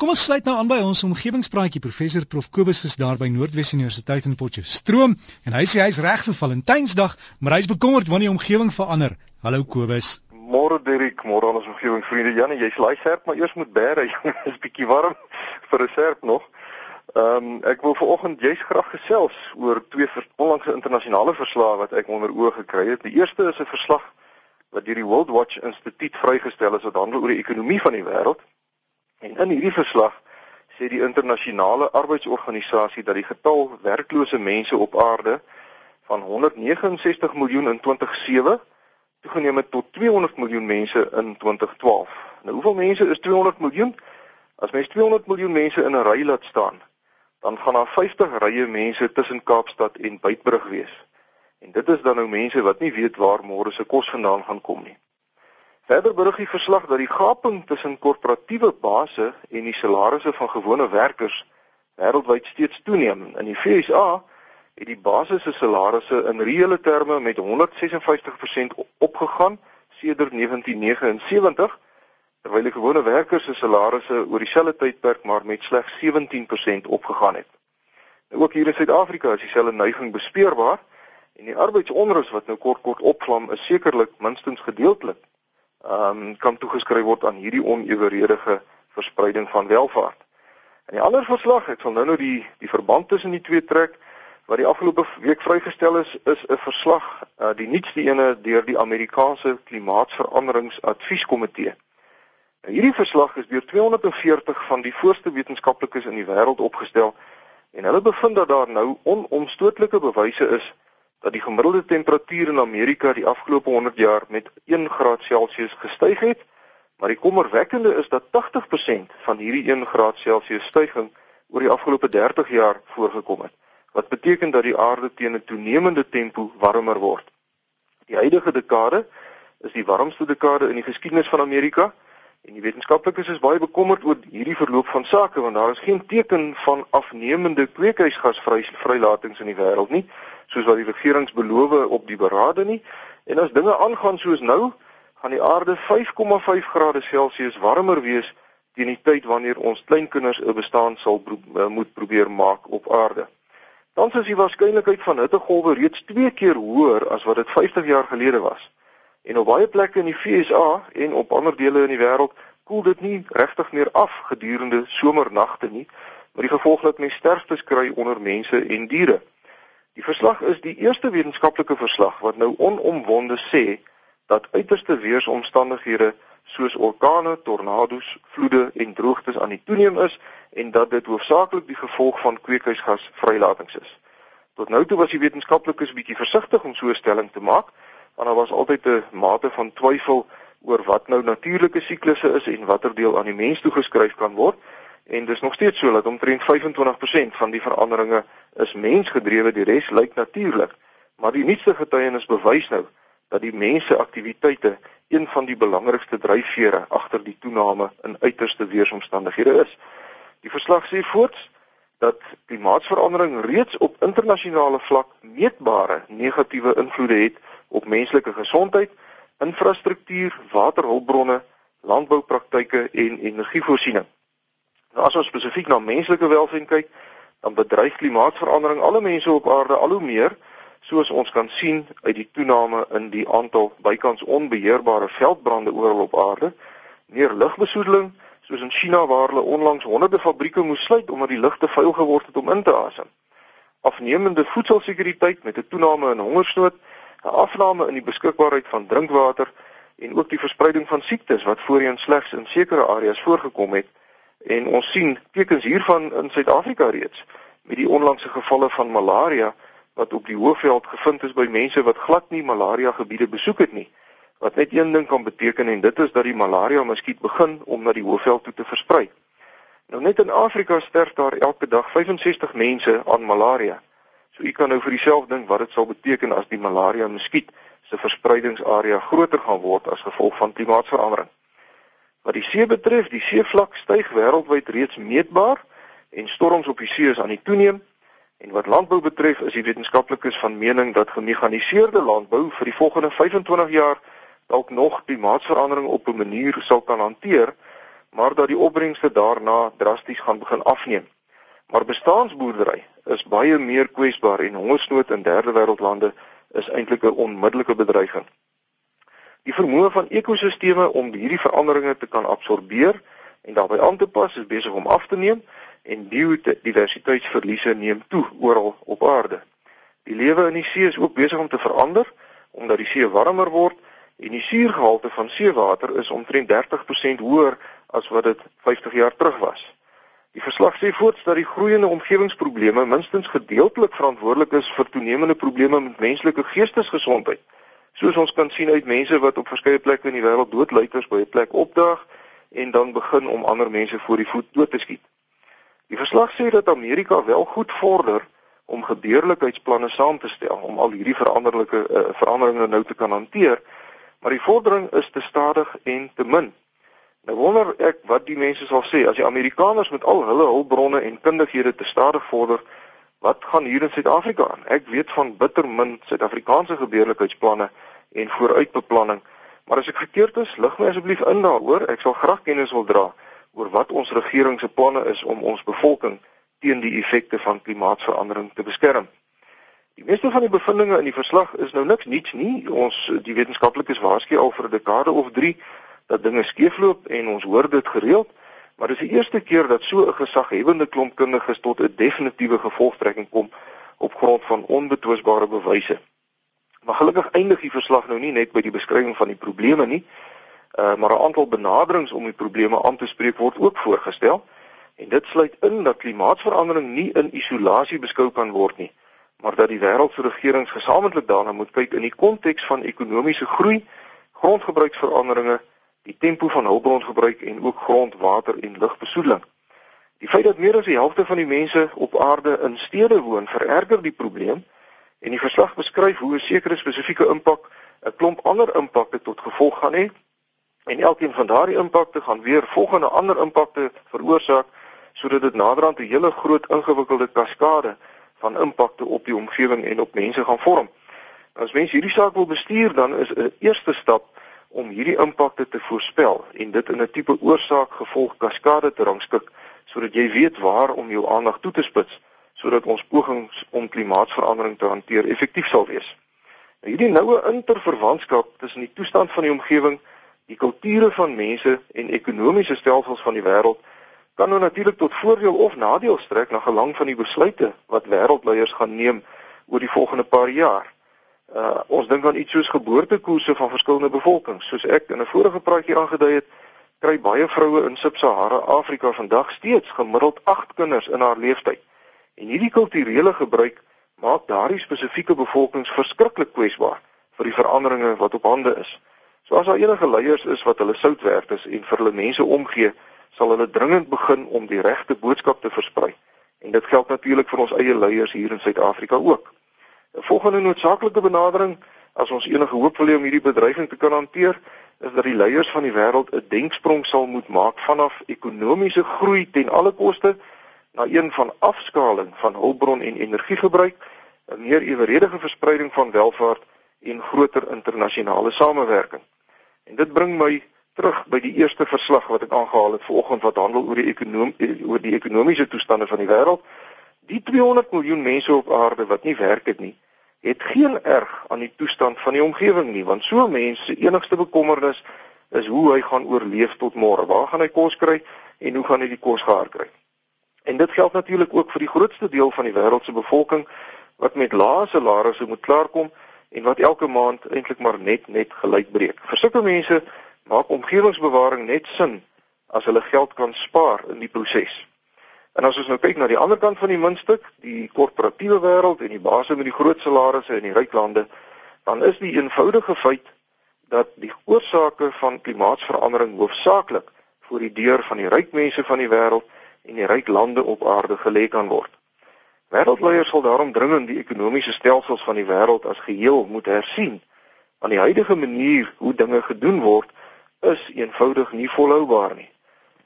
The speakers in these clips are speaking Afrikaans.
Kom ons sluit nou aan by ons omgewingspraatjie. Professor Prof Kobus is daar by Noordwes Universiteit in Potchefstroom en hy sê hy's reg vir Valentynsdag, maar hy's bekommerd wanneer die omgewing verander. Hallo Kobus. Môre Dirk, môre aan ons omgewingsvriende. Janie, jy's laai serp, maar eers moet. Dit is bietjie warm vir 'n serp nog. Ehm um, ek wil vanoggend jy's graag gesels oor twee onlangse internasionale verslae wat ek onder oë gekry het. Die eerste is 'n verslag wat deur die World Watch Instituut vrygestel is wat handel oor die ekonomie van die wêreld. En in hierdie verslag sê die internasionale arbeidsorganisasie dat die getal werklose mense op aarde van 169 miljoen in 2007 toegeneem het tot 200 miljoen mense in 2012. Nou hoeveel mense is 200 miljoen? As mens 200 miljoen mense in 'n ry laat staan, dan gaan daar 50 rye mense tussen Kaapstad en Beitbrug wees. En dit is dan nou mense wat nie weet waar môre se kos vandaan gaan kom nie. Verder berig die verslag dat die gaping tussen korporatiewe basse en die salarisse van gewone werkers wêreldwyd steeds toeneem. In die VSA het die basiese salarisse in reële terme met 156% opgegaan sedert 1979, terwyl die gewone werkers se salarisse oor dieselfde tydperk maar met slegs 17% opgegaan het. Nou ook hier in Suid-Afrika is dieselfde neiging bespeurbaar en die arbeidsonrus wat nou kort kort opvlam is sekerlik minstens gedeeltelik ehm um, kan toegeskryf word aan hierdie oneweredige verspreiding van welvaart. En die ander verslag, ek sal nou nou die die verband tussen die twee trek wat die afgelope week vrygestel is, is 'n verslag, uh, die nuutste ene deur die Amerikaanse Klimaatsveranderingsadvieskomitee. Nou hierdie verslag is deur 240 van die voorste wetenskaplikes in die wêreld opgestel en hulle bevind dat daar nou onomstotelike bewyse is dat die gemiddelde temperatuur in Amerika die afgelope 100 jaar met 1 graad Celsius gestyg het, maar die kommerwekkende is dat 80% van hierdie 1 graad Celsius stygings oor die afgelope 30 jaar voorgekom het, wat beteken dat die aarde teen 'n toenemende tempo warmer word. Die huidige dekade is die warmste dekade in die geskiedenis van Amerika en die wetenskaplikes is baie bekommerd oor hierdie verloop van sake want daar is geen teken van afnemende kweekhuisgasvrylatings in die wêreld nie soos wat die regerings beloof op die berade nie. En as dinge aangaan soos nou, gaan die aarde 5,5 grade Celsius warmer wees teen die tyd wanneer ons kleinkinders 'n bestaan sal pro eh, moet probeer maak op aarde. Dan is die waarskynlikheid van hittegolwe reeds 2 keer hoër as wat dit 50 jaar gelede was. En op baie plekke in die VSA en op ander dele in die wêreld koel dit nie regtig meer af gedurende somernagte nie, maar die gevolg dat mense sterftes kry onder mense en diere. Die verslag is die eerste wetenskaplike verslag wat nou onomwonde sê dat uiterste weeromstandighede soos orkane, tornado's, vloede en droogtes aan die toeneem is en dat dit hoofsaaklik die gevolg van kweekhuisgasvrylatings is. Tot nou toe was die wetenskaplikes bietjie versigtig om so 'n stelling te maak, want daar was altyd 'n mate van twyfel oor wat nou natuurlike siklusse is en watter deel aan die mens toegeskryf kan word en dis nog steeds so dat omtrent 25% van die veranderinge is mensgedrewe, die res lyk natuurlik. Maar die nuutste getuienis bewys nou dat die mense aktiwiteite een van die belangrikste dryfvere agter die toename in uiterste weeromstandighede is. Die verslag sê voorts dat klimaatsverandering reeds op internasionale vlak meetbare negatiewe invloede het op menslike gesondheid, infrastruktuur, waterhulpbronne, landboupraktyke en energievoorsiening. Nou as ons spesifiek na menslike welstand kyk, dan bedreig klimaatsverandering alle mense op aarde al hoe meer, soos ons kan sien uit die toename in die aantal bykans onbeheerbare veldbrande oral op aarde, meer lugbesoedeling, soos in China waar hulle onlangs honderde fabrieke moes sluit omdat die lug te vuil geword het om in te asem. Afnemende voedselsekuriteit met 'n toename in hongersnood, 'n afname in die beskikbaarheid van drinkwater en ook die verspreiding van siektes wat voorheen slegs in sekere areas voorgekom het En ons sien tekens hiervan in Suid-Afrika reeds met die onlangse gevalle van malaria wat op die Hoëveld gevind is by mense wat glad nie malaria gebiede besoek het nie. Wat net een ding kan beteken en dit is dat die malaria miskien begin om na die Hoëveld toe te versprei. Nou net in Afrika sterf daar elke dag 65 mense aan malaria. So u kan nou vir uself dink wat dit sal beteken as die malaria miskien se verspreidingsarea groter gaan word as gevolg van klimaatsverandering. Wat die see betref, die seevlak styg wêreldwyd reeds meetbaar en storms op die see is aan die toeneem. En wat landbou betref, is die wetenskaplikes van mening dat gemekaniseerde landbou vir die volgende 25 jaar dalk nog klimaatsverandering op 'n manier sal kan hanteer maar dat die opbrengste daarna drasties gaan begin afneem. Maar bestaansboerdery is baie meer kwesbaar en hongersnood in derde wêreldlande is eintlik 'n onmiddellike bedreiging. Die vermoë van ekosisteme om hierdie veranderinge te kan absorbeer en daarbey aan te pas is besig om af te neem en biodiversiteitsverliese neem toe oral op aarde. Die lewe in die see is ook besig om te verander omdat die see warmer word en die suurgehalte van seewater is omtrent 30% hoër as wat dit 50 jaar terug was. Die verslag sê voorts dat die groeiende omgewingsprobleme minstens gedeeltelik verantwoordelik is vir toenemende probleme met menslike geestesgesondheid. Soos ons kan sien uit mense wat op verskeie plekke in die wêreld doodluiters by 'n plek opdaag en dan begin om ander mense voor die voet dood te skiet. Die verslag sê dat Amerika wel goed vorder om gedeerlikheidsplanne saam te stel om al hierdie veranderlike uh, veranderinge nou te kan hanteer, maar die vordering is te stadig en te min. Nou wonder ek wat die mense sal sê as die Amerikaners met al hulle hulpbronne en kundighede te stadig vorder, wat gaan hier in Suid-Afrika aan? Ek weet van bitter min Suid-Afrikaanse gebeurlikheidsplanne en vooruitbeplanning, maar as ek verkeerd is, lig my asseblief in daaroor. Ek sal graag kennis wil dra oor wat ons regering se planne is om ons bevolking teen die effekte van klimaatsverandering te beskerm. Die meeste van die bevindinge in die verslag is nou niks niets nie. Ons die wetenskaplikes waarsku al vir 'n dekade of 3 dat dinge skeefloop en ons hoor dit gereeld, maar dis die eerste keer dat so 'n gesaghebende klomp kundiges tot 'n definitiewe gevolgtrekking kom op grond van onbetwisbare bewyse. Maar gelukkig eindig die verslag nou nie net by die beskrywing van die probleme nie, uh, maar 'n aantal benaderings om die probleme aan te spreek word ook voorgestel. En dit sluit in dat klimaatsverandering nie in isolasie beskou kan word nie, maar dat die wêreld se regerings gesamentlik daarna moet kyk in die konteks van ekonomiese groei, grondgebruiksveranderinge die tempo van hulpbrongebruik en ook grond, water en lugbesoedeling. Die feit dat meer as die helfte van die mense op aarde in stede woon, vererger die probleem en die verslag beskryf hoe 'n sekere spesifieke impak 'n klomp ander impakte tot gevolg gaan hê en elkeen van daardie impakte gaan weer volgende ander impakte veroorsaak sodat dit naderhand 'n hele groot ingewikkelde kaskade van impakte op die omgewing en op mense gaan vorm. As mens hierdie saak wil bestuur, dan is 'n eerste stap om hierdie impakte te voorspel en dit in 'n tipe oorsaak-gevolg kaskade te rangskik sodat jy weet waar om jou aandag toe te spits sodat ons pogings om klimaatsverandering te hanteer effektief sal wees. Nou hierdie noue interverwantskap tussen die toestand van die omgewing, die kulture van mense en ekonomiese stelsels van die wêreld kan nou natuurlik tot voordeel of nadeel strek na gelang van die besluite wat wêreldleiers gaan neem oor die volgende paar jaar. Uh ons dink aan iets soos geboortekoerse van verskillende bevolkings. Soos ek in 'n vorige praatjie aangedui het, kry baie vroue in Sub-Sahara Afrika vandag steeds gemiddeld 8 kinders in haar lewenstyd. En hierdie kulturele gebruik maak daardie spesifieke bevolkings verskriklik kwesbaar vir die veranderinge wat op hande is. So as daar enige leiers is wat hulle sout werd is en vir hulle mense omgee, sal hulle dringend begin om die regte boodskap te versprei. En dit geld natuurlik vir ons eie leiers hier in Suid-Afrika ook. 'n Volgende noodsaaklike benadering as ons enige hoop wil hê om hierdie bedreiging te kan hanteer, is dat die leiers van die wêreld 'n denksprong sal moet maak vanaf ekonomiese groei ten alle koste na een van afskaling van hulpbron en energiegebruik, 'n meer eweredige verspreiding van welvaart en groter internasionale samewerking. En dit bring my terug by die eerste verslag wat ek aangehaal het vanoggend wat handel oor die ekonomie oor die ekonomiese toestande van die wêreld Die 200 miljoen mense op aarde wat nie werk het nie, het geen erg aan die toestand van die omgewing nie, want so mense se enigste bekommernis is hoe hy gaan oorleef tot môre. Waar gaan hy kos kry en hoe gaan hy die kos gaar kry? En dit geld natuurlik ook vir die grootste deel van die wêreld se bevolking wat met lae salarisse moet klaarkom en wat elke maand eintlik maar net net gelyk breek. Vir sulke mense maak omgewingsbewaring net sin as hulle geld kan spaar in die proses. En as ons nou kyk na die ander kant van die muntstuk, die korporatiewe wêreld en die basse met die groot salarisse in die ryk lande, dan is die eenvoudige feit dat die oorsake van klimaatsverandering hoofsaaklik voor die deur van die ryk mense van die wêreld en die ryk lande op aarde gelê kan word. Wêreldleiers sal daarom dringend die ekonomiese stelsels van die wêreld as geheel moet hersien. Want die huidige manier hoe dinge gedoen word, is eenvoudig nie volhoubaar nie.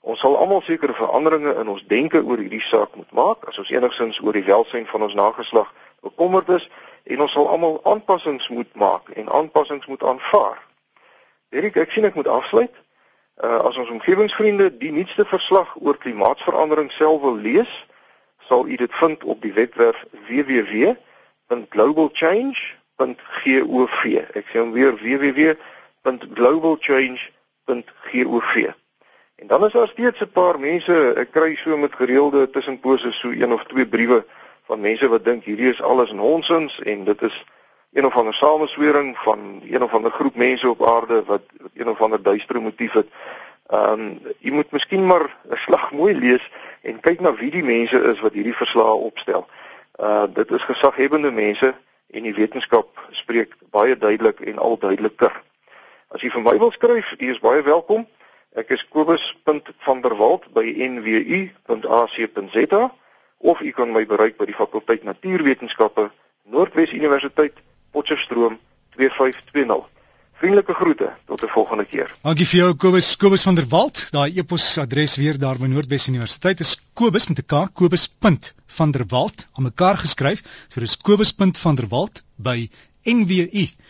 Ons sal almal sekere veranderinge in ons denke oor hierdie saak moet maak as ons enigsins oor die welstand van ons nageslag bekommerd is en ons sal almal aanpassings moet maak en aanpassings moet aanvaar. Erik, ek sien ek moet afsluit. Uh, as ons omgewingsvriende die nuutste verslag oor klimaatsverandering self wil lees, sal u dit vind op die webwerf www.globalchange.gov. Ek sê hom weer www.globalchange.gov. En dan is daar steeds 'n paar mense, ek kry so met gereelde tussenpose so een of twee briewe van mense wat dink hierdie is alles nonsens en dit is een of ander sameswering van een of ander groep mense op aarde wat een of ander duistere motief het. Ehm um, jy moet miskien maar 'n slag mooi lees en kyk na wie die mense is wat hierdie verslae opstel. Uh dit is gesaghebende mense en die wetenskap spreek baie duidelik en al duideliker. As jy vir my wil skryf, jy is baie welkom. Ek is kobus.vanderwalt by nwu.ac.za of u kan my bereik by die fakulteit Natuurwetenskappe Noordwes Universiteit Potchefstroom 2520. Vriendelike groete tot 'n volgende keer. Dankie vir jou Kobus Kobus van der Walt. Daai e-posadres weer daar by Noordwes Universiteit is kobus met 'n k kobus.vanderwalt aan mekaar geskryf. So dis kobus.vanderwalt by nwu.ac.za.